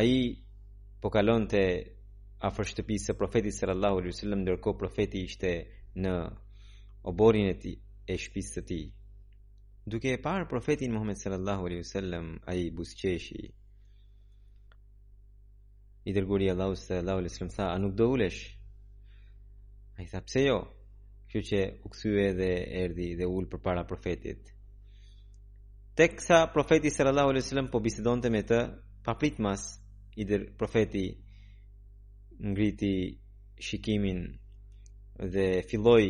Ai po kalonte afër shtëpisë së profetit sallallahu alaihi wasallam ndërkohë profeti ishte në oborrin e tij e shtëpisë së tij duke e parë profetin Muhammed sallallahu alaihi wasallam ai buzëqeshi i dërguri i Allahut sallallahu alaihi wasallam tha a nuk do ulesh ai tha pse jo ky qe u kthye dhe erdhi dhe u ul përpara profetit teksa profeti sallallahu alaihi wasallam po bisedonte me të papritmas i dër profeti ngriti shikimin dhe filloi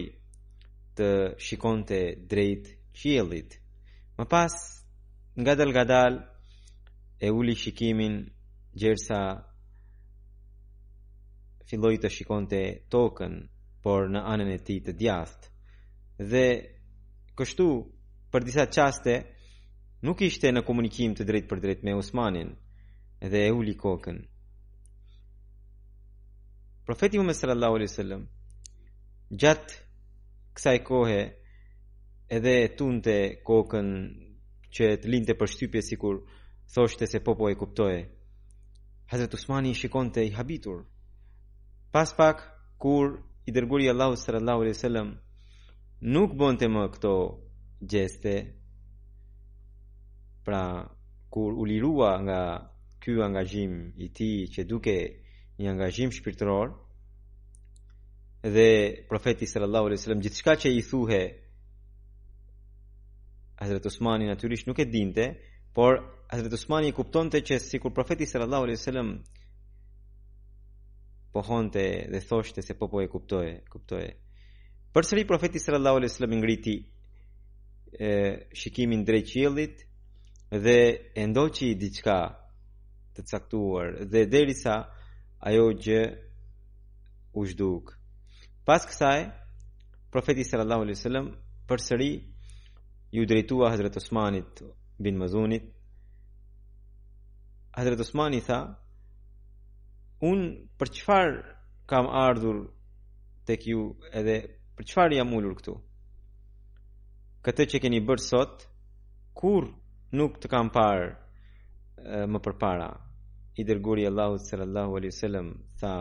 të shikonte drejt qiellit më pas ngadalë ngadalë e uli shikimin gjersa filloi të shikonte tokën, por në anën e tij të djathtë. Dhe kështu për disa çaste nuk ishte në komunikim të drejtpërdrejtë me Usmanin dhe e uli kokën. Profeti Muhammed sallallahu alaihi wasallam gjatë kësaj kohe edhe tundte kokën që të linte përshtypje sikur thoshte se po po e kuptoj. Hazret Usmani i shikonte i habitur. Pas pak, kur i dërguri i Allahut sallallahu alaihi wasallam nuk bënte më këto gjeste. Pra, kur u lirua nga ky angazhim i tij që dukej një angazhim shpirtëror dhe profeti sallallahu alaihi wasallam gjithçka që i thuhej Hazreti Usmani natyrisht nuk e dinte, por Hazreti Usmani e kuptonte që sikur profeti sallallahu alaihi wasallam pohonte dhe thoshte se po po e kuptoj, kuptoj. Përsëri profeti sallallahu alaihi wasallam e ngriti shikimin drejt qiellit dhe e ndoqi diçka të caktuar dhe derisa ajo gjë u zhduk. Pas kësaj, profeti sallallahu alaihi wasallam përsëri iu drejtua Hazret Usmanit bin Mazunit. Hazret Usmani i tha, unë për çfarë kam ardhur tek ju edhe për çfarë jam ulur këtu? Këtë që keni bërë sot, kurrë nuk të kam parë më përpara. I dërguri i Allahut sallallahu alaihi wasallam tha,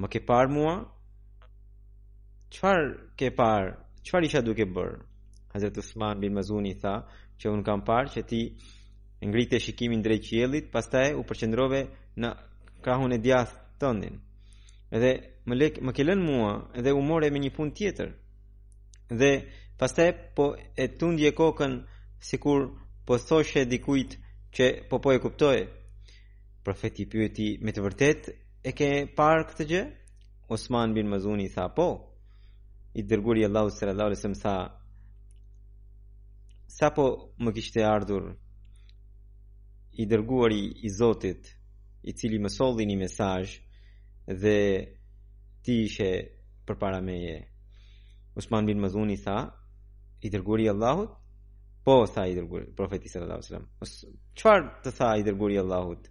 Më ke parë mua? Çfarë ke parë? Çfarë isha duke bërë? Hazret Usman bin Mazuni tha që unë kam parë që ti ngrite shikimin drejt qiellit, pastaj u përqendrove në krahun e djathtë tëndin. Dhe më lek, më ke lënë mua dhe u more me një punë tjetër. Dhe pastaj po e tundje kokën sikur po thoshe dikujt që po po e kuptoje. Profeti pyeti me të vërtetë E ke parë këtë gjë? Usman bin Mazuni tha po. I dërguari i Allahut sallallahu alaihi wasallam tha Sapo më kishte ardhur i dërguari i Zotit i cili më solli një mesazh dhe ti ishe përpara meje. Usman bin Mazuni tha i dërguari i Allahut po tha i dërguari profeti sallallahu alaihi wasallam. Çfarë të tha i dërguari i Allahut?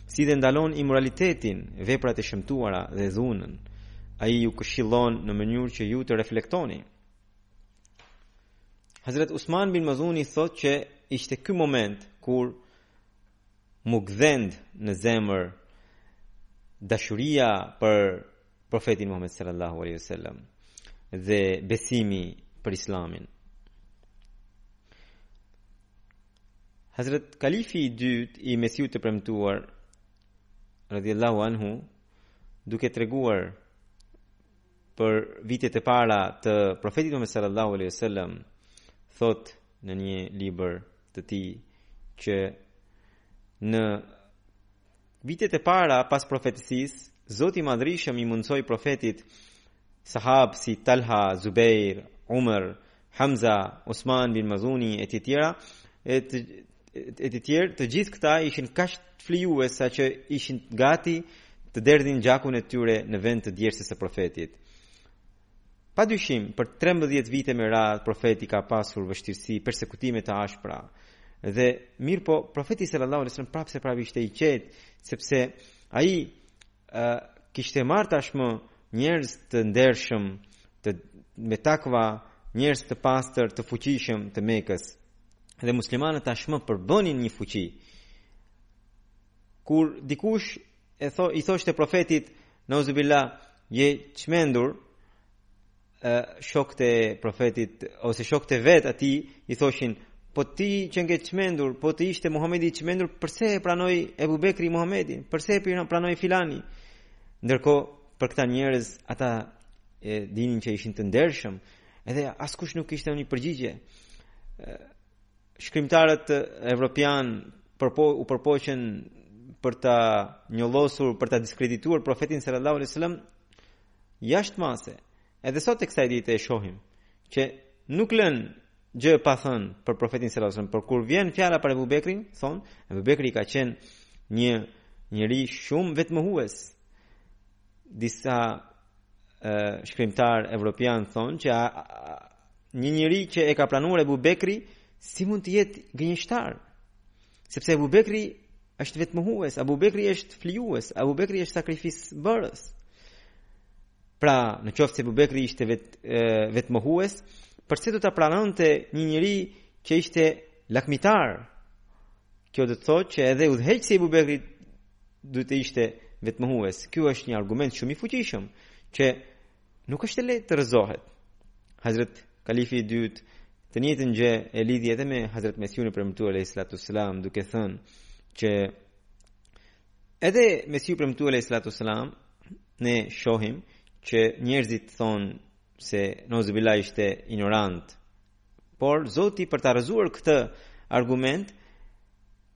Si dhe ndalon imoralitetin, veprat e shëmtuara dhe dhunën. Ai ju këshillon në mënyrë që ju të reflektoni. Hazret Usman bin Mazuni thotë që ishte ky moment kur m'u gdhend në zemër dashuria për profetin Muhammed sallallahu alaihi wasallam dhe besimi për islamin. Hazret Kalifi i dytë i Mesiut të premtuar radhiyallahu anhu duke treguar për vitet e para të profetit Muhammed sallallahu alaihi wasallam thotë në një libër të tij që në Vitet e para pas profetësisë, Zoti i Madhërishëm i mundësoi profetit sahabë si Talha, Zubejr, Umër, Hamza, Usman bin Mazuni e të tjera, e të, e të tjerë, të gjithë këta ishin kaq të flijues saqë ishin gati të derdhin gjakun e tyre në vend të djersës së profetit. Pa dyshim, për trembëdhjetë vite me radhë Profeti ka pasur vështirësi, persekutime të ashpra. Dhe mirëpo Profeti sallallahu alajhi wasallam prapëseprapë ishte i qetë, sepse ai ë kishte marrë tashmë njerëz të ndershëm, të me takva, njerëz të pastër, të fuqishëm të Mekës. Dhe muslimanët tashmë përbënin një fuqi. Kur dikush e tho, i thoshte profetit, Nauzubilah je çmendur shokët e profetit ose shokët e vet atij i thoshin po ti qenke çmendur po të ishte Muhamedi i çmendur përse e pranoi Ebu Bekri Muhamedin përse e pranoi filani ndërkohë për këta njerëz ata e dinin që ishin të ndershëm edhe askush nuk kishte një përgjigje Shkrimtarët evropianë u përpo, u përpoqën për ta njollosur, për ta diskredituar profetin sallallahu alaihi wasallam jashtë mase. Edhe sot e kësaj dite e shohim që nuk lënë gjë pa thënë për profetin sallallahu alaihi wasallam, por kur vjen fjala për Ebu Bekrin, thonë, Ebu Bekri ka qenë një njeri shumë vetmohues. Disa uh, shkrimtarë evropianë thonë që Një njeri që e ka pranuar Ebu Bekri, si mund të jetë gënjeshtar? Sepse Ebu Bekri është vetëmohues, Ebu Bekri është flijues, Ebu Bekri është sakrificëbërës. Pra, në qoftë se Ebu Bekri ishte vet, vetëmohues, përse do ta pranonte një njeri që ishte lakmitar? Kjo do të thotë që edhe udhëheqësi i Ebu Bekrit duhet të ishte vetëmohues. Kjo është një argument shumë i fuqishëm që Nuk është e lehtë të rrëzohet. Hazret Kalifi i dytë të njëjtën gjë e lidhi edhe me Hazret Mesihun e premtuar alayhi salatu selam duke thënë që edhe Mesihu i premtuar alayhi salatu selam ne shohim që njerëzit thonë se neuzubilah ishte ignorant Por Zoti për ta rrëzuar këtë argument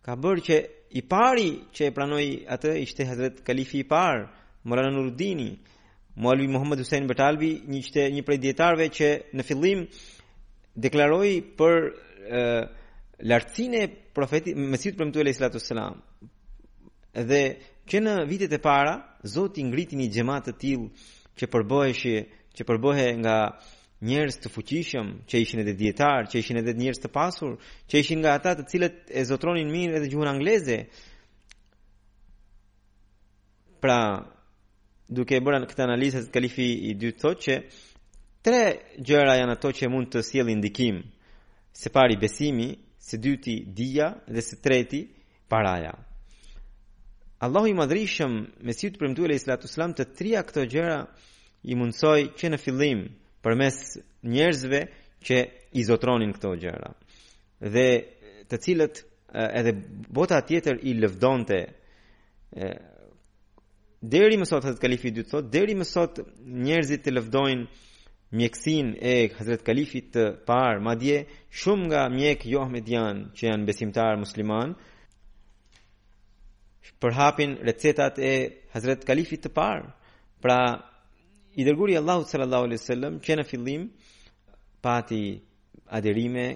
ka bërë që i pari që e pranoi atë ishte Hazret Kalifi i parë, Maulana Nuruddini, Maulvi Muhammad Hussein Batalvi, një ishte një prej dijetarëve që në fillim deklaroi për e, lartësinë e profetit Mesihut të premtuar alayhi salatu sallam. Dhe që në vitet e para Zoti ngriti një xhamat të tillë që përbëhej që përbëhej nga njerëz të fuqishëm, që ishin edhe dijetarë, që ishin edhe njerëz të pasur, që ishin nga ata të cilët e zotëronin mirë edhe gjuhën angleze. Pra, duke bërë këtë analizë të kalifi i dytë thotë që tre gjëra janë ato që mund të sjellin ndikim. Së pari besimi, së dyti dija dhe së treti Paraja. Allahu i madhërishëm, Mesihut të premtuar alejhi salatu selam, të tria këto gjëra i mundësoi që në fillim përmes njerëzve që i zotëronin këto gjëra. Dhe të cilët edhe bota tjetër i lëvdonte Deri më sot Hazret Kalifi i dytë thotë, deri më sot njerëzit e lëvdojnë mjekësinë e Hazret Kalifit të parë, madje shumë nga mjekë jo ahmedianë që janë besimtarë muslimanë përhapin recetat e Hazret Kalifit të parë. Pra i dërguari i Allahut sallallahu alaihi wasallam që në fillim pati aderime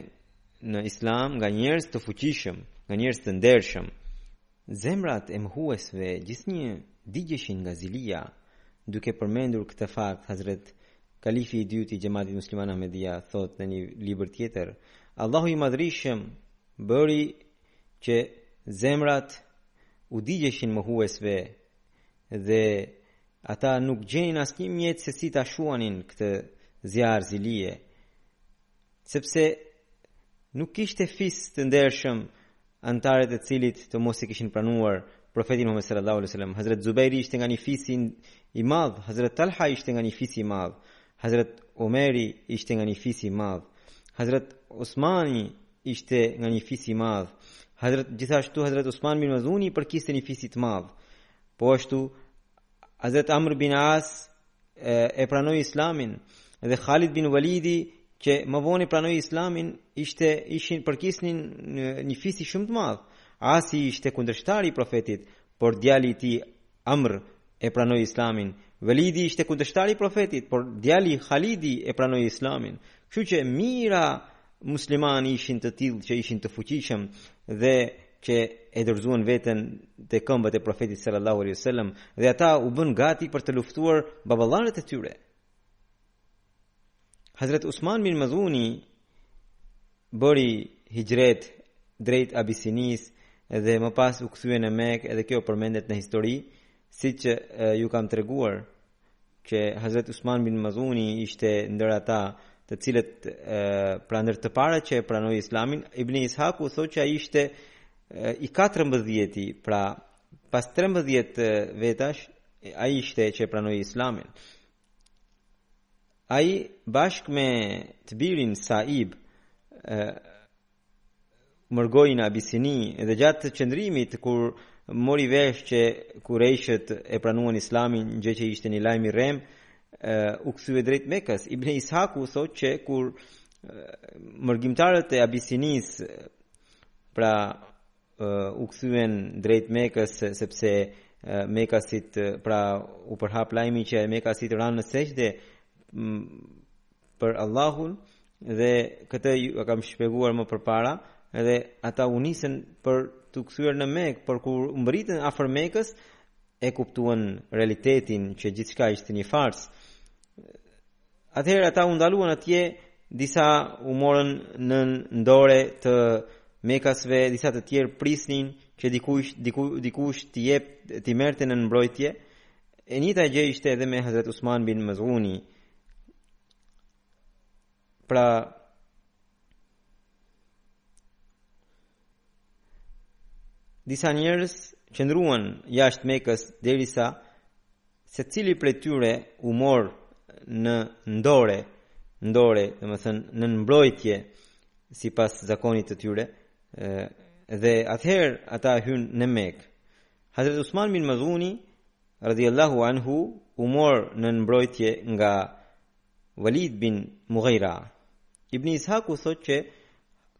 në islam nga njerëz të fuqishëm, nga njerëz të ndershëm. Zemrat e mohuesve gjithnjë digjeshin nga zilia. Duke përmendur këtë fakt, Hazret Kalifi i dytë i Xhematit Musliman Ahmedija thotë në një libër tjetër, Allahu i Madhërishëm bëri që zemrat u digjeshin mohuesve dhe ata nuk gjenin asnjë mjet se si ta shuanin këtë zjarr zilie. Sepse nuk kishte fis të ndershëm anëtarët e cilit të mos e kishin pranuar profetin Muhammed sallallahu alaihi wasallam. Hazrat Zubairi ishte nga një fis i madh, Hazrat Talha ishte nga një fis i madh, Hazrat Omeri ishte nga një fis i madh, Hazrat Osmani ishte nga një fis i madh. Hazrat gjithashtu Hazrat Osman bin Mazuni përkiste një fisi të madh. Po ashtu Hazrat Amr bin As e pranoi Islamin dhe Khalid bin Walidi që më vonë pranoi Islamin ishte ishin përkisnin një fisi shumë të madh. Asi ishte kundërshtar i profetit, por djali i tij Amr e pranoi Islamin. Walidi ishte kundërshtar i profetit, por djali Khalidi e pranoi Islamin. Kështu që mijëra muslimanë ishin të tillë që ishin të fuqishëm dhe që e dorëzuan veten te këmbët e profetit sallallahu alaihi wasallam dhe ata u bënë gati për të luftuar baballarët e tyre. Hazrat Usman bin Mazuni bëri hixhret drejt Abisinisë dhe më pas u kthye në Mekë dhe kjo përmendet në histori, siç ju kam treguar. që Hazret Usman bin Mazuni ishte ndër ata të cilët pra ndër të parët që e pranoi Islamin, Ibn Ishaku thotë që ai ishte i 14-ti, pra pas 13 vetash ai ishte që e pranoi Islamin. Ai bashkë me të birin Saib mërgoi në Abisini dhe gjatë qëndrimit kur mori vesh që kurejshët e pranuan islamin, gjë që ishte një lajm i rremë, u kthye drejt mekës. Ibn Ishaku thotë që kur mërgimtarët e Abisinisë pra u kthyen drejt mekës sepse mekasit pra u përhap lajmi që mekasit ranë në sexhde për Allahun dhe këtë jua kam shpjeguar më përpara dhe ata u nisën për t'u kthyer në Mekë, por kur mbërritën afër Mekës e kuptuan realitetin që gjithçka ishte një farsë. Atëherë ata u ndaluan atje, disa u morën nën ndore të Mekasve, disa të tjerë prisnin që dikush diku, dikush t'i jep t'i merrte në mbrojtje. E njëjta gjë ishte edhe me Hazrat Usman bin Mazuni Pra disa njerëz qëndruan jashtë Mekës derisa secili prej tyre u mor në ndore, ndore, domethënë, nën mbrojtje, sipas zakonit të tyre, dhe atëherë ata hynë në Mekë. Hazret Usman bin Mazuni radijallahu anhu u mor nën mbrojtje nga Walid bin Mughira. Ibn Ishaku thotë që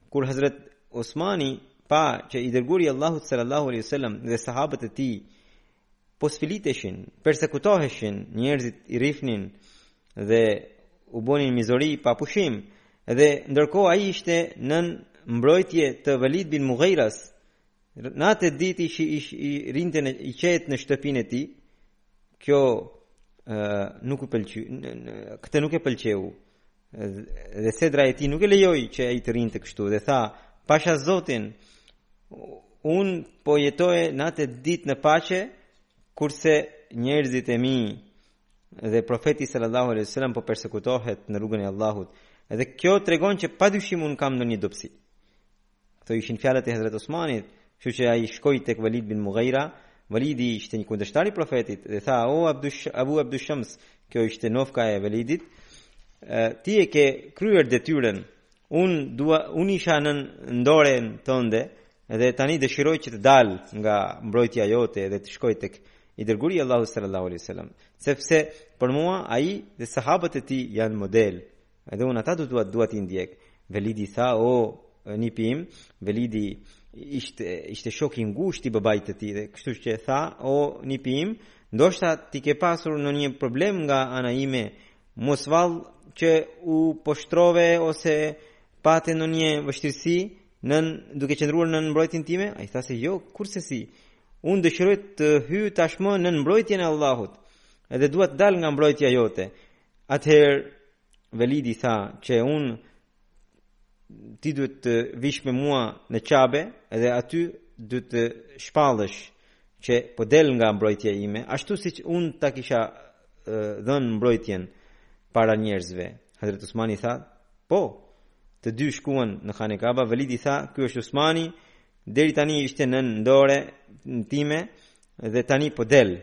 kur Hazrat Usmani pa që i dërguri i Allahut sallallahu alaihi wasallam dhe sahabët e tij po sfiliteshin, persekutoheshin, njerëzit i rrifnin dhe u bonin mizori pa pushim, dhe ndërkohë ai ishte nën mbrojtje të Walid bin Mughiras, Natë e ditë i, i, i rrinte i qetë në shtëpinë e tij. Kjo ë nuk u pëlqy, këtë nuk e pëlqeu. Dhe sedra e tij nuk e lejoi që ai të rrinte kështu dhe tha, "Pasha Zotin, un po jetoj natë e ditë në paqe, kurse njerëzit e mi dhe profeti sallallahu alaihi wasallam po persekutohet në rrugën e Allahut." Dhe kjo tregon që padyshim un kam ndonjë dobësi. Këto ishin fjalët e Hezret Usmanit, kështu që ai shkoi tek Walid bin Mughira, Walidi ishte një kundërshtar i Profetit dhe tha: "O Abdush Abu Abdushams, kjo ishte nofka e Walidit, ti e ke kryer detyrën. Un dua un isha nën ndoren tënde dhe tani dëshiroj që të dal nga mbrojtja jote dhe të shkoj tek i dërguri i Allahut sallallahu alaihi wasallam, sepse për mua ai dhe sahabët e tij janë model." Edhe unë ata do dua dua t'i ndjek. Velidi tha, "O nipi im, Velidi ishte ishte shok i ngushtë i babait të tij dhe kështu që tha, "O nipi im, ndoshta ti ke pasur ndonjë problem nga ana ime, mos vallë që u poshtrove ose pate ndonjë vështirësi nën duke qëndruar nën mbrojtjen time?" Ai tha se jo, kurrsesi. Unë dëshiroj të hyj tashmë nën mbrojtjen e Allahut. Edhe dua të dal nga mbrojtja jote. Atëherë Velidi i tha që unë ti duhet të vijsh me mua në Qabe edhe aty duhet të shpallësh që po del nga mbrojtja ime, ashtu siç unë ta kisha dhënë mbrojtjen para njerëzve. Hazret Usmani i tha, po, të dy shkuan në Khane Kaba, Velidi tha, ky është Usmani, deri tani ishte nën ndoren time, Dhe tani po del.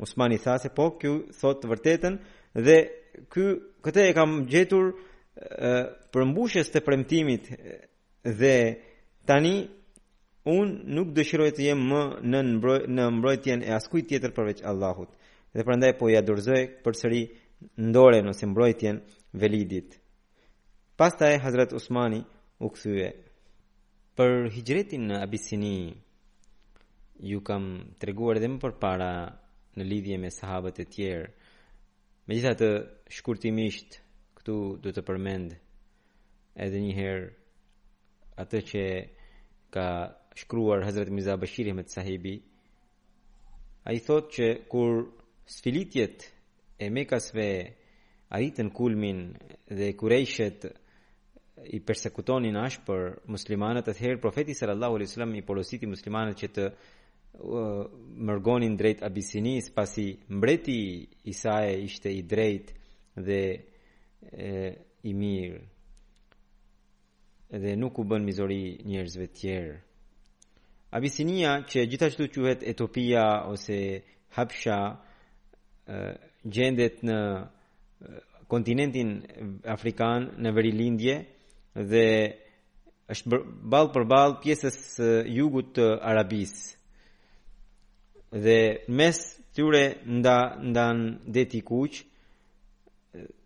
Usmani tha se po, ky thot të vërtetën dhe ky këtë e kam gjetur përmbushës të premtimit dhe tani un nuk dëshiroj të jem më në mbroj, në mbrojtjen e askujt tjetër përveç Allahut. Dhe prandaj po ia dorëzoj përsëri ndoren ose mbrojtjen Velidit. Pastaj Hazrat Usmani u kthye. Për hijretin në Abisini, ju kam treguar edhe më përpara në lidhje me sahabët e tjerë. Megjithatë shkurtimisht, këtu do të përmend edhe njëherë atë që ka shkruar Hazrat Mirza Bashir Ahmed Sahibi, Ai thotë që kur sfilitjet e mekasve arritën kulmin dhe kurejshët i persekutonin ashpër muslimanët, atëherë profeti sallallahu alaihi wasallam i porositi muslimanët që të mërgonin drejt Abisinisë, pasi mbreti i saj ishte i drejtë dhe e, i mirë. dhe nuk u bën mizori njerëzve të tjerë. Abisinia që gjithashtu quhet Etiopia ose Habsha gjendet në kontinentin afrikan në verilindje dhe është ballë për ballë pjesës së jugut të Arabisë. Dhe mes tyre nda ndan Deti i Kuq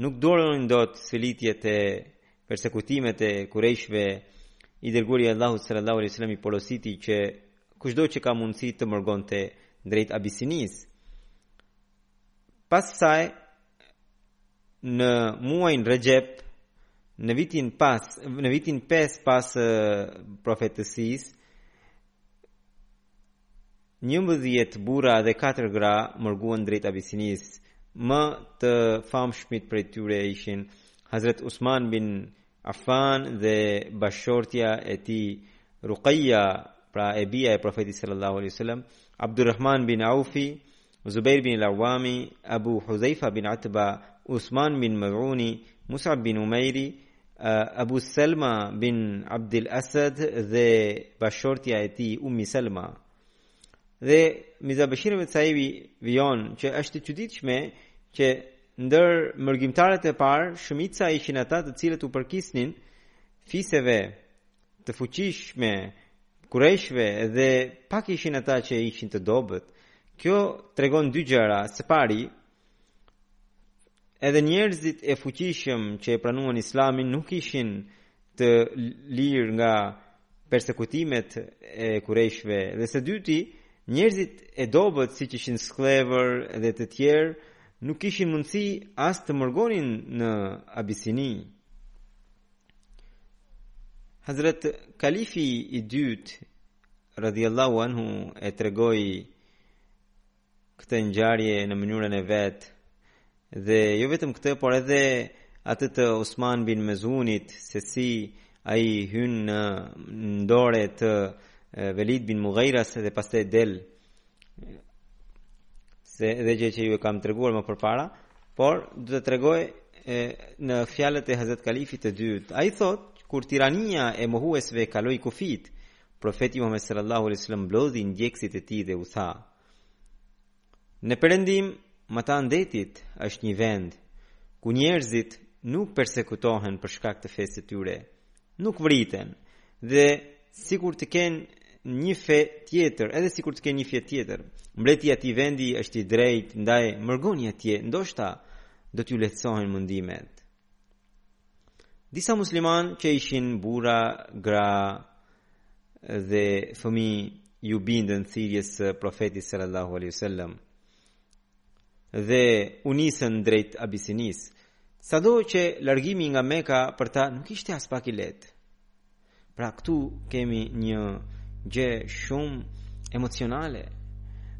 nuk duronin dot sfilitjet e persekutimet e kurejshve i dërguari i Allahut sallallahu alaihi wasallam i porositi që kushdo që ka mundësi të mërgonte drejt Abisinisë. Pastaj, në muajin Rexhep, në vitin pas, në vitin 5 pas profetësisë, Njëmbëdhjetë burra dhe katër gra mërguan drejt Abisinisë. Më të famshmit prej tyre ishin Hazret Usman bin Affan dhe bashkëshortja e tij Ruqaija, pra e bija e Profetit sallallahu alaihi wasallam, Abdurrahman bin Aufi, Zubejr bin al-Awwami, Abu Hudhejfa bin Utba, Uthman bin Mad'uni, Mus'ab bin Umejri, Abu Selma bin Abdil Asad dhe bashkëshortja e tij Ummi Selma. Dhe Mirza Bashir Ahmed Sahibi vijon që është e çuditshme që ndër mërgimtarët e parë shumica ishin ata të cilët u përkisnin fiseve të fuqishme kurejshëve dhe pak ishin ata që ishin të dobët. Kjo tregon dy gjëra. Së pari, edhe njerëzit e fuqishëm që e pranuan Islamin nuk ishin të lirë nga persekutimet e kurejshëve. Dhe së dyti, njerëzit e dobët siç ishin skllevër dhe të tjerë nuk kishin mundësi as të mërgonin në Abisini. Hazret Kalifi i dytë radhiyallahu anhu e tregoi këtë ngjarje në mënyrën e vet dhe jo vetëm këtë por edhe atë të Osman bin Mezunit se si ai hyn në ndore të Velid bin Mughairas dhe pastaj del Se edhe gjë që ju e kam treguar më përpara, por do të tregoj e, në fjalët e Hazrat Kalifit të dytë. Ai thotë, kur tirania e mohuesve kaloi kufijtë, profeti Muhammed sallallahu alaihi wasallam mblodhi ndjekësit e tij dhe u tha: Në perëndim, matanë detit është një vend ku njerëzit nuk persekutohen për shkak të fesë të tyre, nuk vriten dhe sikur të kenë një fe tjetër, edhe sikur të kenë një fe tjetër. Mbreti i atij vendi është i drejtë, ndaj mërgoni atje, ndoshta do t'ju lehtësohen mundimet. Disa muslimanë që ishin burra, gra dhe fëmijë iu bindën thirrjes së profetit sallallahu alaihi wasallam. dhe u nisën drejt Abisinisë. Sado që largimi nga Meka për ta nuk ishte aspak i lehtë. Pra këtu kemi një gjë shumë emocionale.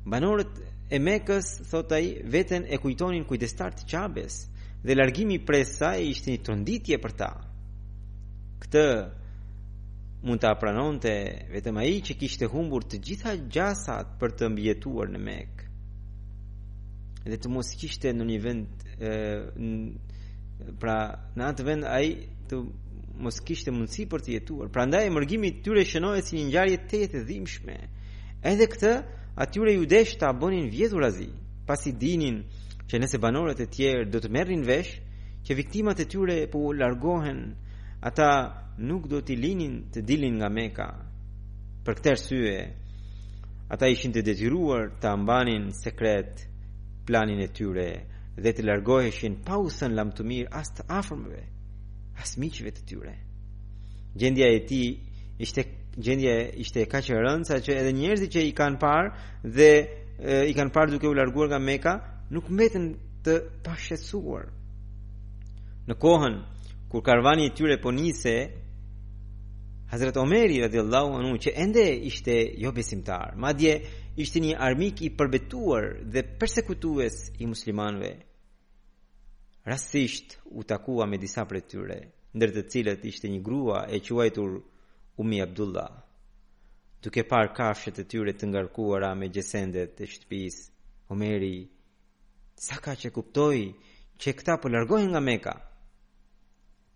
Banorët e Mekës, thotë ai, veten e kujtonin kujdestarë të Qabes dhe largimi prej saj ishte një tronditje për ta. Këtë mund ta pranonte vetëm ai që kishte humbur të gjitha gjasat për të mbijetuar në Mekë. Dhe të mos kishte ndonjë vend e, pra në atë vend ai të mos kishte mundësi për të jetuar. Prandaj mërgimi i tyre shënohet si një ngjarje tejet e dhimbshme. Edhe këtë atyre iu desh ta bënin vjedhurazi, pasi e dinin që nëse banorët e tjerë do të merrin vesh që viktimat e tyre po largohen Ata nuk do t'i linin të dilin nga Meka. Për këtë arsye, ata ishin të detyruar ta mbanin sekret planin e tyre dhe të largoheshin pa u thënë lamtumirë as të afërmve, as miqve të tyre. Gjendja e tij ishte gjendja ishte kaq e rëndë saqë edhe njerëzit që i kanë parë dhe e, i kanë parë duke u larguar nga Meka nuk mbetën të pashqetësuar. Në kohën Kur karvani i tyre po nisej, Hazret Omeri radiallahu anu që ende ishte jobesimtar, madje ishte një armik i përbetuar dhe persekutues i muslimanëve, rastësisht u takua me disa prej tyre, ndër të cilët ishte një grua e quajtur Umi Abdullah. Duke parë kafshët e tyre të ngarkuara me gjësendet e shtëpisë, Omeri Sakaq e kuptoi që këta po largohen nga Meka.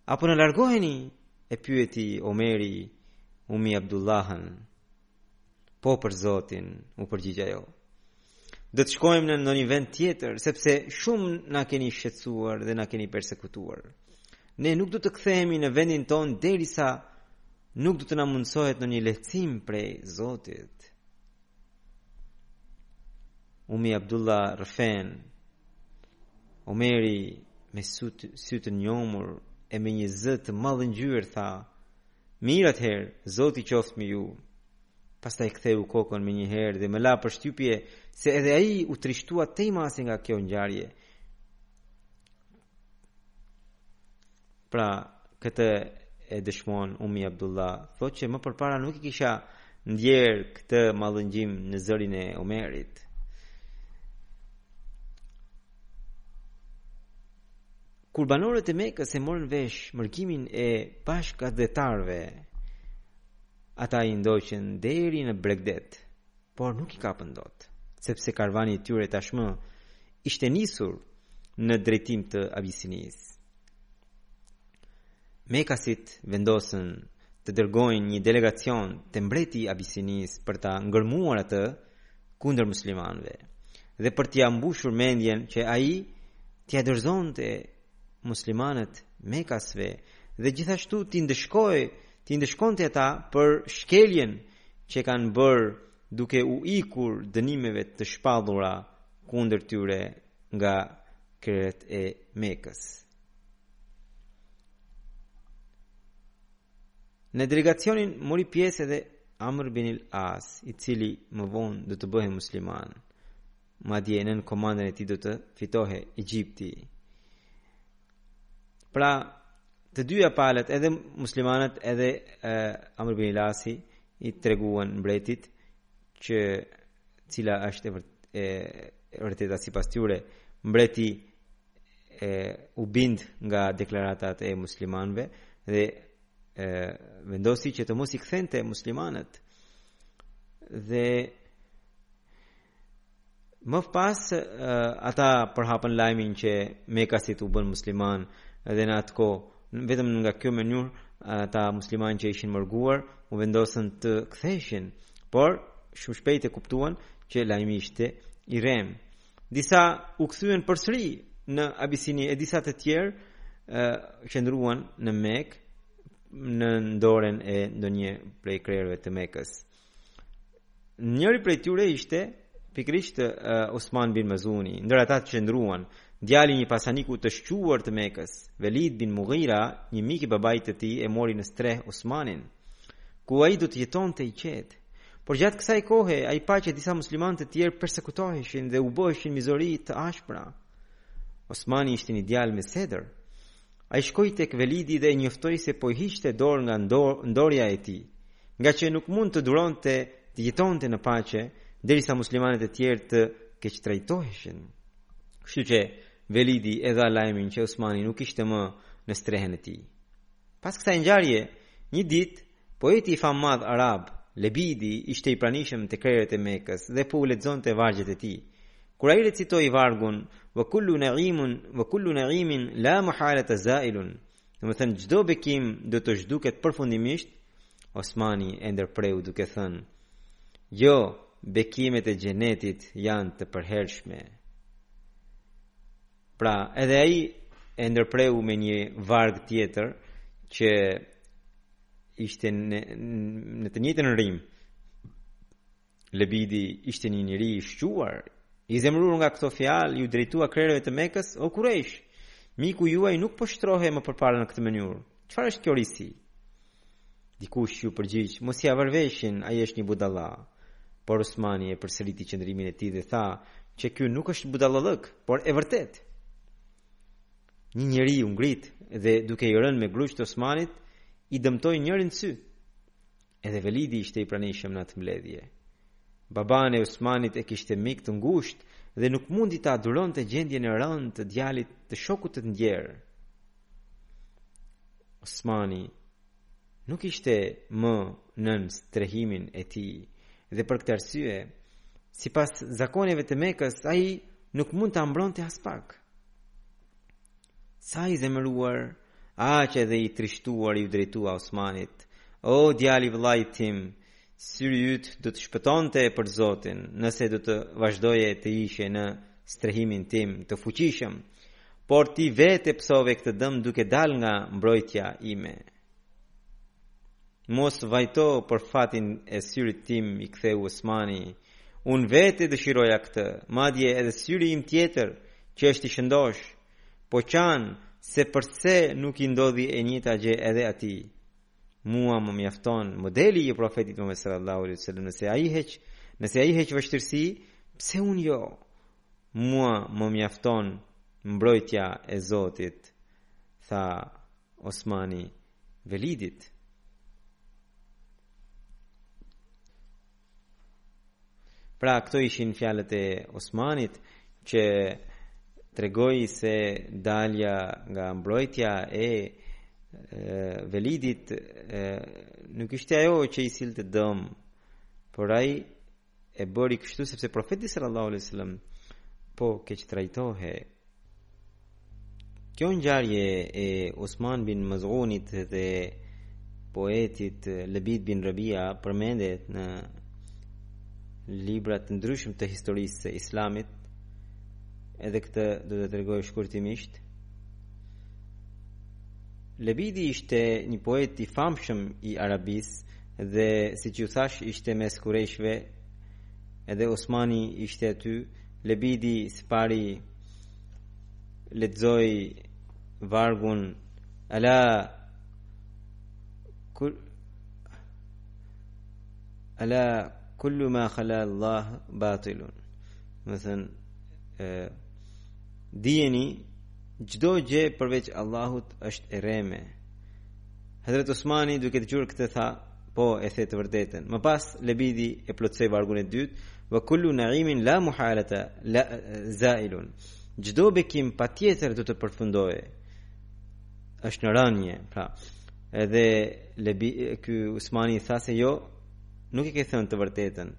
A po na largoheni? e pyeti Omeri Umi Abdullahën. Po për Zotin, u përgjigj ajo. Do të shkojmë në ndonjë vend tjetër, sepse shumë na keni shqetësuar dhe na keni persekutuar. Ne nuk do të kthehemi në vendin tonë derisa nuk do të na mundësohet ndonjë lehtësim prej Zotit. Umi Abdullah rrëfen, Omeri me sy të njomur e me një zë të mallëngjyer, tha, mirë atëherë, Zoti qoftë me ju. Pastaj ktheu kokën menjëherë dhe më la përshtypje se edhe ai u trishtua tej mase nga kjo ngjarje. Pra, këtë e dëshmon Umi Abdullah, thotë që më përpara nuk e kisha ndjerë këtë mallëngjim në zërin e Omerit. Kur banorët e Mekës e morën vesh mërgimin e bashkatdhetarëve, ata i ndoqën deri në bregdet Por nuk i kapën dot, sepse karvani i tyre tashmë ishte nisur në drejtim të Abisinisë. Mekasit vendosën të dërgojnë një delegacion te mbreti i Abisinisë për ta ngërmuar atë kundër muslimanëve dhe për t'ia mbushur mendjen që ai t'ia dorëzonte muslimanët mekasve dhe gjithashtu t'i ndëshkoj t'i ndëshkonte ata për shkeljen që kanë bërë duke u ikur dënimeve të shpallura kundër tyre nga krerët e Mekës. Në delegacionin mori pjesë edhe Amr bin al-As, i cili më vonë do të bëhej musliman. Madje nën komandën e tij do të fitohej Egjipti. Pra, të dyja palët, edhe muslimanët, edhe e, Amr bin Ilasi, i treguan mbretit që cila është e vërteta sipas tyre, mbreti e, u bind nga deklaratat e muslimanëve dhe e, vendosi që të mos i kthente muslimanët dhe Më pas ata përhapën lajmin që mekasit u bënë muslimanë dhe në atë kohë vetëm nga kjo mënyrë ata muslimanë që ishin mërguar u vendosën të ktheheshin, por shumë shpejt e kuptuan që lajmi ishte i rremë. Disa u kthyen përsëri në Abisini e disa të tjerë qëndruan në Mekë në ndoren e ndonjë prej krerëve të Mekës. Njëri prej tyre ishte pikërisht uh, Osman bin Mazuni, ndër ata që qëndruan, djali i një pasaniku të shquar të Mekës, Velid bin Mughira, një mik i babait të tij e mori në strehë Osmanin, ku ai do të jetonte i qetë. Por gjatë kësaj kohe, ai pa që disa muslimanë të tjerë persekutoheshin dhe u bëheshin mizori të ashpra. Osmani ishte një djalë me sedër, Ai shkoi tek Velidi dhe e njoftoi se po hiqte dorë nga ndorja e tij, ngaqë nuk mund të duronte të jetonte në paqe derisa muslimanët e tjerë të keqtrajtoheshin. Kështu që Velidi e dha lajmin që Osmani nuk ishte më në strehën e tij. Pas kësaj ngjarje, një ditë Poeti i fammadh arab, Lebidi, ishte i pranishëm te krerët e Mekës dhe po u lexonte vargjet e tij. Kur ai recitoi vargun, Wa kullu na'imun, wa kullu na'imin la mahalata za'ilun, domethënë çdo bekim do të zhduket përfundimisht, Osmani e ndërpreu duke thënë, Jo, bekimet e xhenetit janë të përhershme. Pra, edhe ai e ndërpreu me një varg tjetër që ishte në, në të njëjtën rimë. Lebidi ishte një njeri i shquar, i zemëruar nga këto fjalë, iu drejtua krerëve të Mekës, o Kurejsh, miku juaj nuk poshtërohej më përpara në këtë mënyrë. Çfarë është kjo risi? Dikush iu përgjigj, Mos ia vër veshin, ai është një budalla. Por Osmani e përsëriti qëndrimin e tij dhe tha që ky nuk është budallallëk, por e vërtetë. Një njeri u ngrit dhe duke i rënë me grusht Osmanit, i dëmtoi njërin sy. Edhe Velidi ishte i pranishëm në atë mbledhje. Babanë e Osmanit e kishte mik të ngushtë dhe nuk mundi ta duronte gjendjen e rëndë të djalit të shokut të ndjerë. Osmani nuk ishte më nën strehimin e tij dhe për këtë arsye, sipas zakoneve të Mekës, ai nuk mund ta mbronte aspak. Sa i zemëruar, aq edhe i trishtuar iu drejtua Osmanit, o djali i vëllait tim, Syri yt do të shpëtonte për Zotin, nëse do të vazhdoje të ishe në strehimin tim të fuqishëm, por ti vetë e pësove këtë dëm duke dalë nga mbrojtja ime. Mos vajto për fatin e syrit tim i ktheu Osmani. Unë vetë e dëshiroja këtë, madje edhe syri im tjetër që është i shëndoshë, po qan se përse nuk i ndodhi e njëjta gjë edhe atij. Mua më mjafton modeli i profetit Muhammed sallallahu alaihi wasallam, nëse ai heq, nëse ai heq vështirësi, pse unë jo? Mua më mjafton mbrojtja e Zotit, tha Osmani Velidit. Pra këto ishin fjalët e Osmanit që tregoi se dalja nga mbrojtja e Velidit nuk ishte ajo që i sillte dëm, por ai e bëri kështu sepse profeti sallallahu alaihi wasallam po keqtrajtohej. Kjo ngjarje e Osman bin Maz'unit dhe poetit Lebid bin Rebia përmendet në libra të ndryshëm të historisë së Islamit. Edhe këtë do ta tregoj shkurtimisht. Lebidi ishte një poet i famshëm i Arabisë dhe siç ju thashë ishte mes kurejshëve edhe Osmani ishte aty Lebidi së pari lexoi vargun ala kul ala kullu ma khala Allah batilun. Domethënë dijeni çdo gjë përveç Allahut është e rreme. Hazrat Osmani duke dëgjuar këtë tha Po, e the të vërtetën. Më pas Lebidi e plotësoi vargun e dytë, "Wa kullu na'imin la muhalata la za'ilun." Çdo bekim patjetër do të përfundojë. Është në rënie, pra. Edhe Lebi ky Usmani tha se jo, nuk e ke thënë të vërtetën.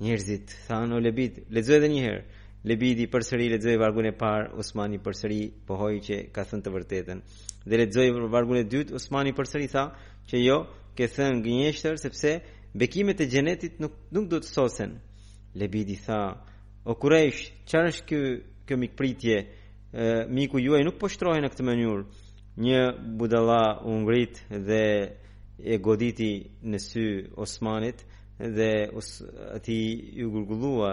Njerëzit thanë o Lebid, lexoje edhe një herë. Lebidi përsëri lexoi vargun e parë, Usmani përsëri pohoi që ka thënë të vërtetën. Dhe lexoi vargun e dytë, Osmani përsëri tha që jo, ke thënë gënjeshtër sepse bekimet e xhenetit nuk nuk do të sosen. Lebidi tha, O Kurejsh, çfarë është ky kjo mikpritje? miku juaj nuk poshtrohej në këtë mënyrë. Një budalla u ngrit dhe e goditi në sy Osmanin dhe os, atij iu gurgullua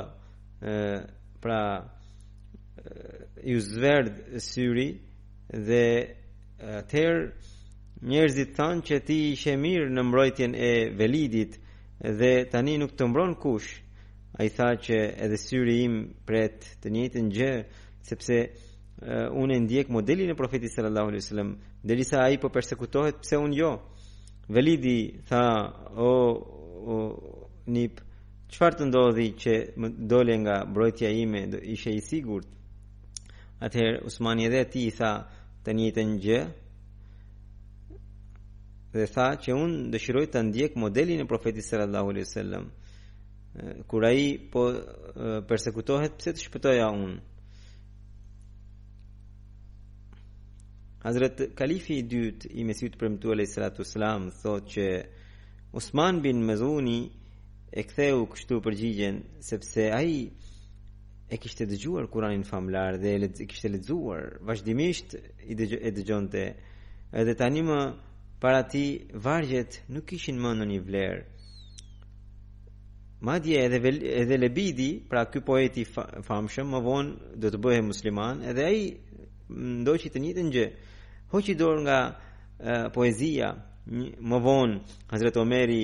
pra iu zverdh syri Dhe atëherë njerëzit thanë që ti ishe mirë në mbrojtjen e Velidit dhe tani nuk të mbron kush. Ai tha që edhe syri im pret të njëjtën gjë, sepse uh, unë e ndjek modelin e profetit sallallahu alaihi wasallam, derisa ai po persekutohet, pse unë jo? Velidi tha, o, o nip, çfarë të ndodhi që më dole nga mbrojtja ime, ishe i sigurt? Atëherë Usmani edhe atij i tha të njëjtën gjë dhe tha që unë dëshiroj të ndjek modelin e profetit sallallahu alaihi wasallam kur ai po persekutohet pse të shpëtoja unë Hazrat Kalifi i dytë i Mesihut të premtuar alaihi salatu wasalam thotë që Usman bin Mazuni e ktheu kështu përgjigjen sepse ai e kishte dëgjuar Kur'anin famëlartë dhe e kishte lexuar vazhdimisht i dëgjon e dëgjonte edhe tani më para tij vargjet nuk kishin më ndonjë vlerë madje edhe edhe Lebidi pra ky poet i famshëm më vonë do të bëhej musliman edhe ai ndoqi të njëjtën gjë hoqi dorë nga poezia më vonë Hazret Omeri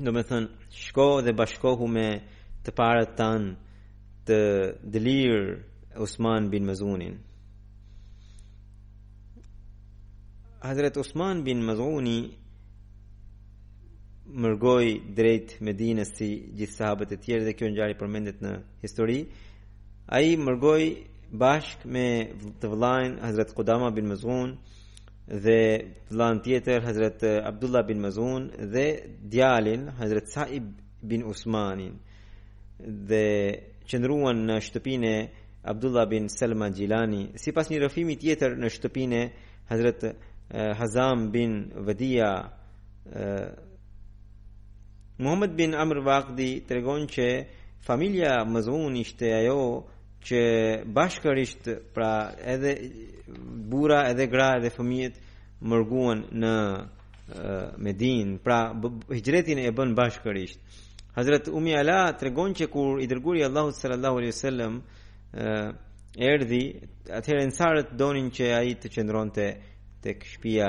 domethënë, shko dhe bashkohu me të parët tanë të dëlirë Usman bin Mazunin. Hazret Usman bin Mazuni mërgoi drejt Medinës si gjithë sahabët e tjerë dhe kjo ngjarje përmendet në histori. Ai mërgoi bashkë me të vëllanë Hazret Kudama bin Mazun dhe vëllanë tjetër Hazrat Abdullah bin Mazun dhe djalin Hazrat Saib bin Usmanin dhe qëndruan në shtëpinë e Abdullah bin Salma Jilani sipas një rrëfimi tjetër në shtëpinë e Hazrat Hazam bin Vadia Muhammed bin Amr Vaqidi tregon që familja Mazun ishte ajo që bashkërisht pra edhe burra edhe gra edhe fëmijët mërguan në Medinë, pra hixhretin e bënë bashkërisht. Hazret Umi Ala tregon që kur i dërguari i Allahut sallallahu alaihi wasallam erdhi, atëherë ensarët donin që ai të qëndronte tek shtëpia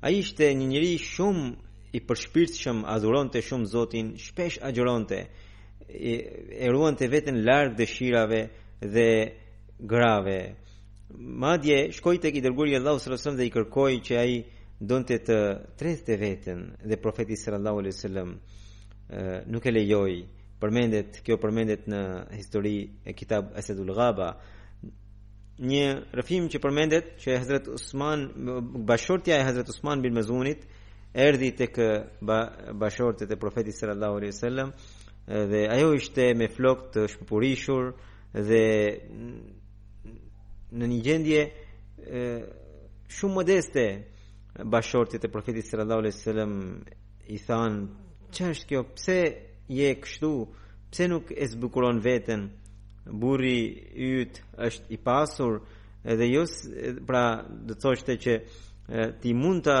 Ai ishte një njeri shumë i përshpirtshëm, adhuronte shumë Zotin, shpesh agjëronte, e ruante veten larg dëshirave dhe grave. Madje shkoi tek i dërguari i Allahut sallallahu alaihi wasallam dhe i kërkoi që ai donte të tredhte veten dhe profeti sallallahu alaihi wasallam nuk e lejoi. Përmendet, kjo përmendet në histori e kitab Asadul Ghaba. një rrëfim që përmendet që e Hazret Usman bashkëshortja e Hazret Usman bin Mazunit erdhi tek ba, bashkëshortet e profetit sallallahu alaihi wasallam dhe ajo ishte me flokë të shpupurishur dhe në një gjendje e, shumë modeste bashkëshortet e profetit sallallahu alaihi wasallam i thanë ç'është kjo pse je kështu pse nuk e zbukuron veten Burri yt është i pasur edhe ajo pra do të thoshte që ti mund ta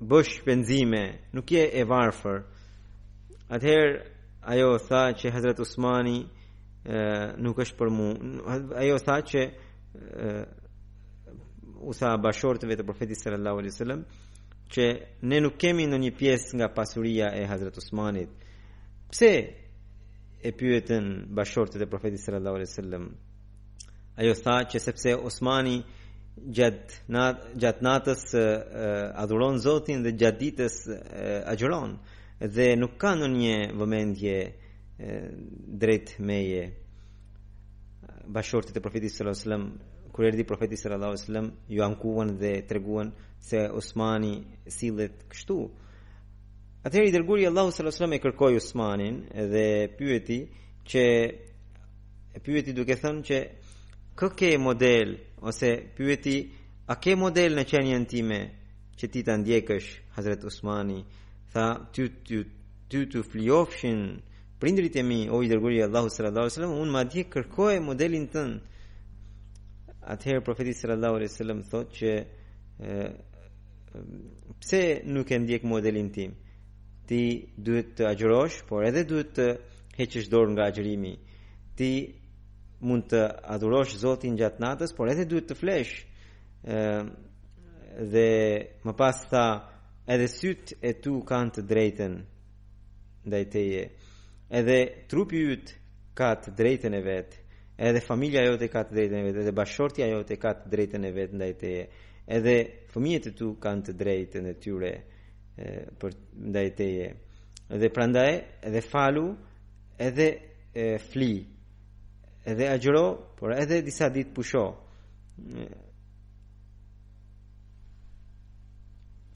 bësh shpenzime, nuk je e varfër. Atëherë ajo tha që Hazrat Usmani nuk është për mua. Ajo tha që u tha bashkëshorteve të profetit sallallahu alaihi wasallam që ne nuk kemi ndonjë pjesë nga pasuria e Hazrat Usmanit. Pse E pyetën bashkëshortet e Profetit sallallahu alaihi wasallam. Ajo tha që sepse Osmani gjatë nat, gjatë natës uh, adhuron Zotin dhe gjatë ditës uh, agjëron dhe nuk ka ndonjë vëmendje uh, drejt meje bashkëshortet e profetit sallallahu alajhi wasallam kur erdhi profeti sallallahu alajhi wasallam iu ankuan dhe i treguan se Osmani sillet kështu Atëherë i dërguari i Allahut sallallahu alajhi wasallam e kërkoi Usmanin dhe pyeti që e pyeti duke thënë që kë ke model ose pyeti a ke model në qenien time që ti ta ndjekësh Hazret Usmani tha ty ty t'u flijofshin prindërit e mi o i dërguari i Allahut sallallahu alajhi wasallam unë madje kërkoj modelin tënd atëherë profeti sallallahu alajhi wasallam thotë që pse nuk e ndjek modelin tim ti duhet të agjërosh por edhe duhet të heqësh dorë nga agjërimi ti mund të adhurosh Zotin gjatë natës por edhe duhet të flesh dhe më pas tha edhe sytë e tu kanë të drejtën ndaj teje. Edhe trupi yt ka të drejtën e vet, edhe familja jote ka të drejtën e vet, edhe bashkëshortja jote ka të drejtën e vet ndaj teje. Edhe fëmijët e tu kanë të drejtën e tyre e, për ndaj teje. Dhe prandaj edhe falu, edhe e, fli, edhe agjëro, por edhe disa ditë pusho.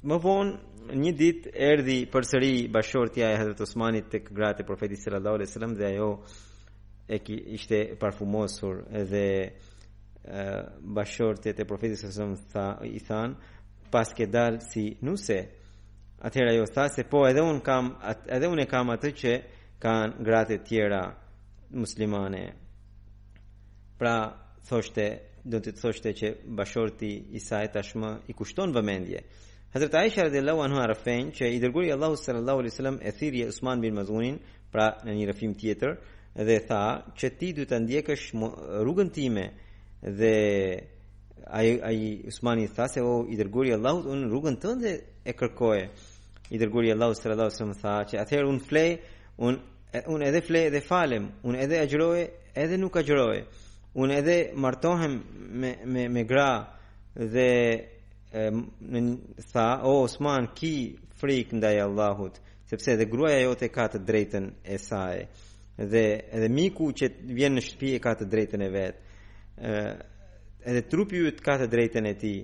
Më vonë, një ditë erdhi përsëri bashkëshortja e Hazrat Osmanit tek gratë e Profetit sallallahu alaihi wasallam dhe ajo e ki, ishte parfumosur dhe bashkëshortet e Profetit sallallahu alaihi wasallam i thanë paske dalë si nuse atëherë ajo tha se po edhe unë kam at, edhe unë e kam atë që kanë gratë e tjera muslimane Pra, thoshte, do të thoshte që bashkëshorti i saj tashmë i kushton vëmendje. Hazrat Aisha radhiyallahu anha rrëfen që i dërguari i Allahut sallallahu alaihi wasallam e thirri Usman bin Mazunin, pra në një rrëfim tjetër, dhe tha që ti duhet të ndjekësh rrugën time dhe ai ai Usmani tha se o i dërguari i Allahut un rrugën tënde e kërkoj. I dërguari i Allahut sallallahu alaihi wasallam tha që atëherë un flej un unë edhe fle edhe falem, unë edhe agjëroj edhe nuk agjëroj. Unë edhe martohem me me me gra dhe e, në tha o Usman ki frik ndaj Allahut, sepse edhe gruaja jote ka të drejtën e saj dhe edhe miku që vjen në shtëpi e ka të drejtën e vet. ë edhe trupi yt ka të drejtën e tij.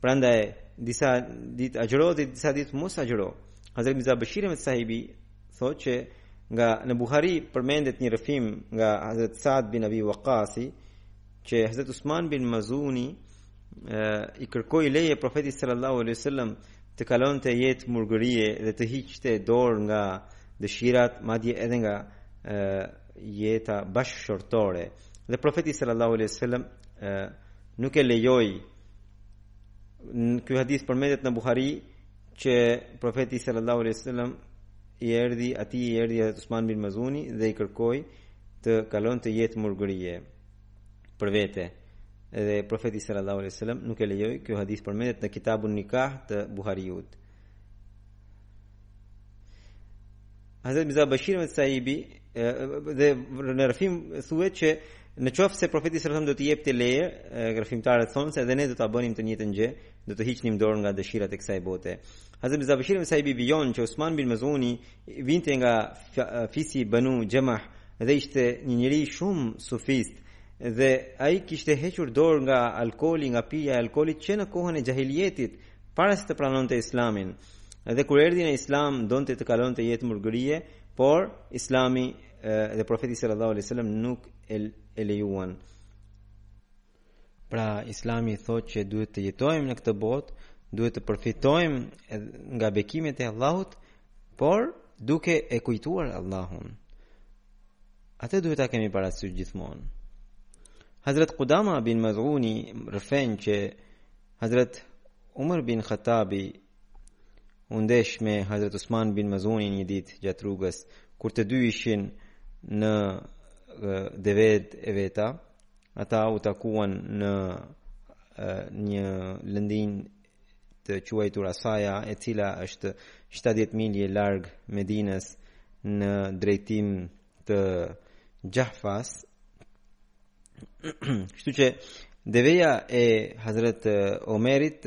Prandaj disa ditë agjëro dhe disa ditë mos agjëro. Hazrat Mirza Bashir Ahmed Sahibi thotë që nga në Buhari përmendet një rrëfim nga Hazrat Saad bin Abi Waqasi që Hazrat Usman bin Mazuni e, i kërkoi leje profetit sallallahu alaihi wasallam të kalonte jetë murgërie dhe të hiqte dorë nga dëshirat madje edhe nga e, jeta bashkëshortore dhe profeti sallallahu alaihi wasallam nuk e lejoi ky hadith përmendet në Buhari që profeti sallallahu alaihi wasallam i erdhi atij i erdhi edhe Usman bin Mazuni dhe i kërkoi të kalonte jetë murgërie për vete edhe profeti sallallahu alaihi wasallam nuk e lejoi kjo hadith përmendet në kitabun nikah të Buhariut Hazrat Mirza Bashir Ahmed Sahibi dhe në rrëfim thuhet që në qoftë se profeti sallallahu alaihi wasallam do të jepte leje rrëfimtarët thonë se edhe ne do ta bënim të njëjtën gjë Do të hiqnim dorë nga dëshirat e kësaj bote. Hazrat Mirza Bashir Ahmed Sahibi vijon që Usman bin Mazuni vinte nga fisi Banu Jamah dhe ishte një njeri shumë sufist dhe ai kishte hequr dorë nga alkooli, nga pija e alkoolit që në kohën e xhahilietit para se të pranonte Islamin. Dhe kur erdhi në Islam donte të kalonte jetë murgërie, por Islami dhe profeti sallallahu alaihi wasallam nuk e, e lejuan. Pra, Islami thotë që duhet të jetojmë në këtë botë, duhet të përfitojmë nga bekimet e Allahut, por duke e kujtuar Allahun. Atë duhet ta kemi parasysh gjithmonë. Hazrat Qudama bin Mazuni rrëfen që Hazrat Umar bin Khattabi u ndesh me Hazrat Usman bin Mazunin një ditë gjatë rrugës kur të dy ishin në devet e veta Ata u takuan në një lëndinë të quajtur Asaja, e cila është 70 milje larg Medinës në drejtim të Xhahfas. Kështu që deveja e Hazrat Omerit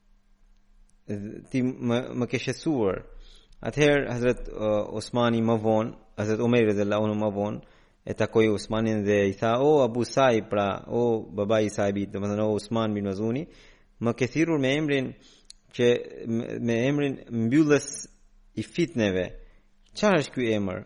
ti më, më ke shqetësuar. Atëherë Hazrat uh, Osmani më vonë, Hazrat Umar radhiyallahu anhu më vonë e takoi Osmanin dhe i tha: "O Abu Saib, pra, o babai i Saibit, domethënë o Osman bin Mazuni, më ke thirrur me emrin që me emrin mbyllës i fitneve. Çfarë është ky emër?"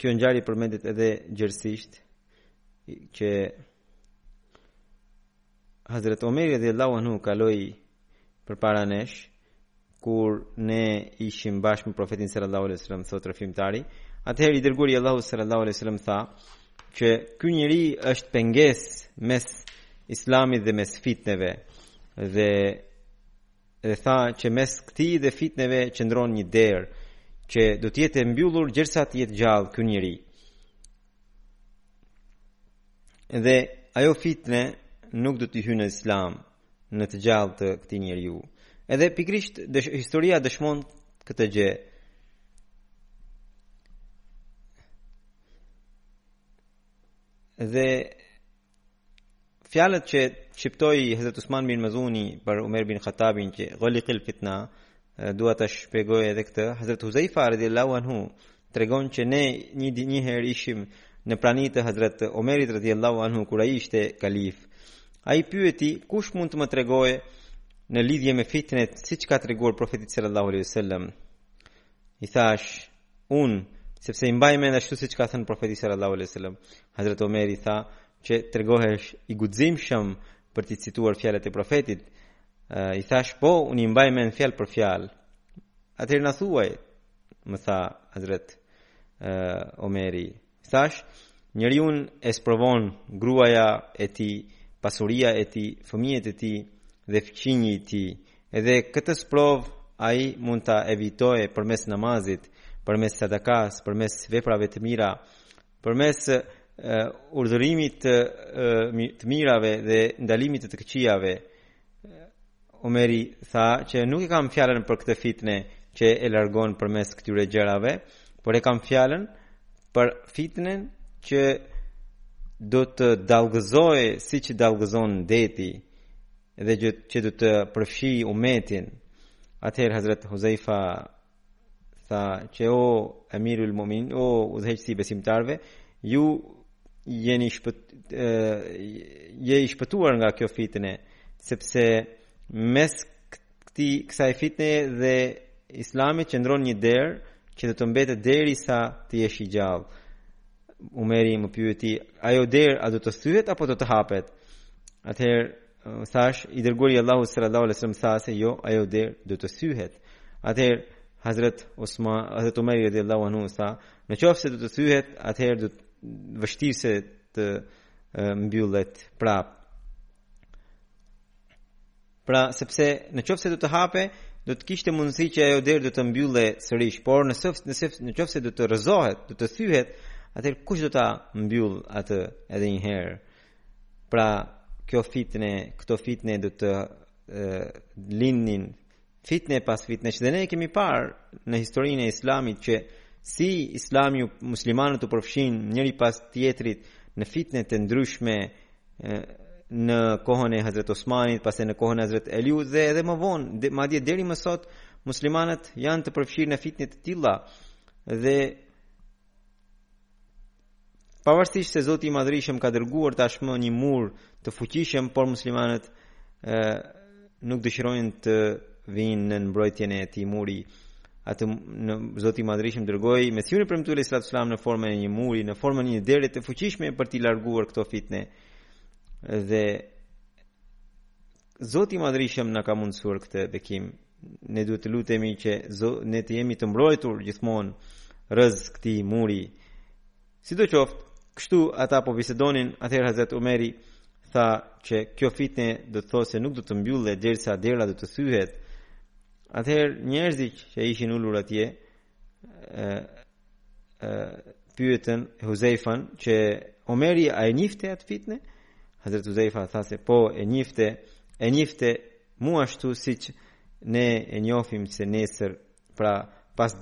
Kjo ngjarje përmendet edhe gjerësisht që Hazret Omeri radhiyallahu anhu kaloi përpara nesh kur ne ishim bashkë me profetin sallallahu alaihi wasallam thotë rrëfimtari atëherë i dërguari i Allahut sallallahu alaihi wasallam tha që ky njeri është pengesë mes islamit dhe mes fitneve dhe dhe tha që mes këtij dhe fitneve qëndron një derë që do të jetë e mbyllur gjersa të jetë gjallë ky njeri. Dhe ajo fitne nuk do të hyjë në Islam në të gjallë të këtij njeriu. Edhe pikërisht dësh, historia dëshmon këtë gjë. Dhe fjalët që shqiptoi Hazrat Usman bin Mazuni për Umer bin Khattabin që ghalikil fitna dua ta shpjegoj edhe këtë Hazrat Huzaifa radhiyallahu anhu tregon që ne një një herë ishim në prani të Hazrat Omerit radhiyallahu anhu kur ai ishte kalif ai pyeti kush mund të më tregojë në lidhje me fitnet siç ka treguar profeti sallallahu alaihi wasallam i thashë unë, sepse i mbaj mend ashtu siç ka thënë profeti sallallahu alaihi wasallam, Hazrat Omeri tha që tregohesh i guximshëm për t'i cituar fjalët e profetit. Uh, I thashë po, unë i mbaj mend fjalë për fjalë. Atëherë na thuaj, më tha Hazrat uh, Omeri, Thashë, Njeriun e sprovon gruaja e tij, pasuria e tij, fëmijët e tij dhe fqinji i tij. Edhe këtë sprovë ai mund ta evitojë përmes namazit, përmes sadakasë, përmes veprave të mira, përmes urdhërimit të mirave dhe ndalimit të të këqijave. Omeri tha që nuk e kam fjalën për këtë fitne që e largon përmes këtyre gjërave, por e kam fjalën për fitnen që do të dallgëzojë siç dallgëzon deti dhe që do të përfshijë umetin. Atëherë Hazrat Huzaifa tha që o Emirul Mumin, o udhëheqës i besimtarve, ju jeni shpët, e, je i shpëtuar nga kjo fitne, sepse mes këti, kësaj fitne dhe islamit qëndron një derë, që do të mbetet derisa të jesh i gjallë. Umeri më pyeti, ajo derë a do të thyhet apo do të hapet? Atëherë Thash, i dërguari i Allahut sallallahu alaihi wasallam tha se jo, ajo der do të thyhet. Atëherë Hazrat Osman, Hazrat Umar radiallahu anhu tha, në qoftë se do të thyhet, atëherë do të vështirë se të mbyllet prap. Pra, sepse në qoftë se do të hapej, do të kishte mundësi që ajo der do të mbyllej sërish, por në sëft, në sëft, në qoftë se do të rrëzohet, do të thyhet, atëherë kush do ta mbyll atë edhe një herë? Pra, kjo fitne, këto fitne do të lindnin fitne pas fitne që dhe ne kemi parë në historinë e islamit që si islami muslimanët u përfshinë njëri pas tjetrit në fitne të ndryshme në kohën e Hazret Osmanit, pas e në kohën e Hazret Eliut dhe edhe më vonë, madje deri më sot muslimanët janë të përfshirë në fitne të tilla dhe Pavarësisht se Zoti i Madhërisëm ka dërguar tashmë një mur të fuqishëm, por muslimanët ë nuk dëshirojnë të vijnë nën mbrojtjen e atij muri. Atë Zoti i Madhërishëm dërgoi Mesihun e Premtuar alejhi selam në formën e një muri, në formën e një dere të fuqishme për t'i larguar këto fitne. Dhe Zoti i Madhërishëm na ka mundësuar këtë bekim. Ne duhet të lutemi që ne të jemi të mbrojtur gjithmonë rrëzë këtij muri. Sidoqoftë, kështu ata po bisedonin, atëherë Hazret Umeri tha që kjo fitne do të thotë se nuk do të mbyllej derisa dera do të thyhet. Atëherë njerëzit që ishin ulur atje pyetën Huzeifan që Omeri a e njifte atë fitne? Hazret Huzeifa tha se po e njifte, e njifte mu ashtu siç ne e njofim se nesër pra pas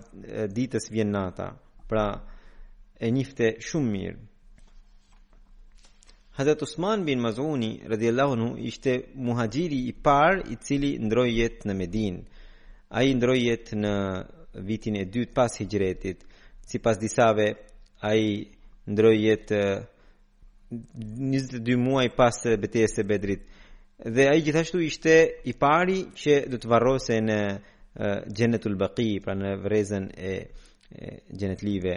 ditës vjen nata, pra e njifte shumë mirë. Hazrat Usman bin Maz'uni radhiyallahu anhu ishte muhaxhiri i parë i cili ndroi jetë në Medinë. Ai ndroi jetë në vitin e dytë pas Hixhretit. Sipas disave, ai ndroi jetë 22 muaj pas betejës së Bedrit. Dhe ai gjithashtu ishte i pari që do të varrosej në Xhenetul Baqi, pra në varrezën e Xhenetlive.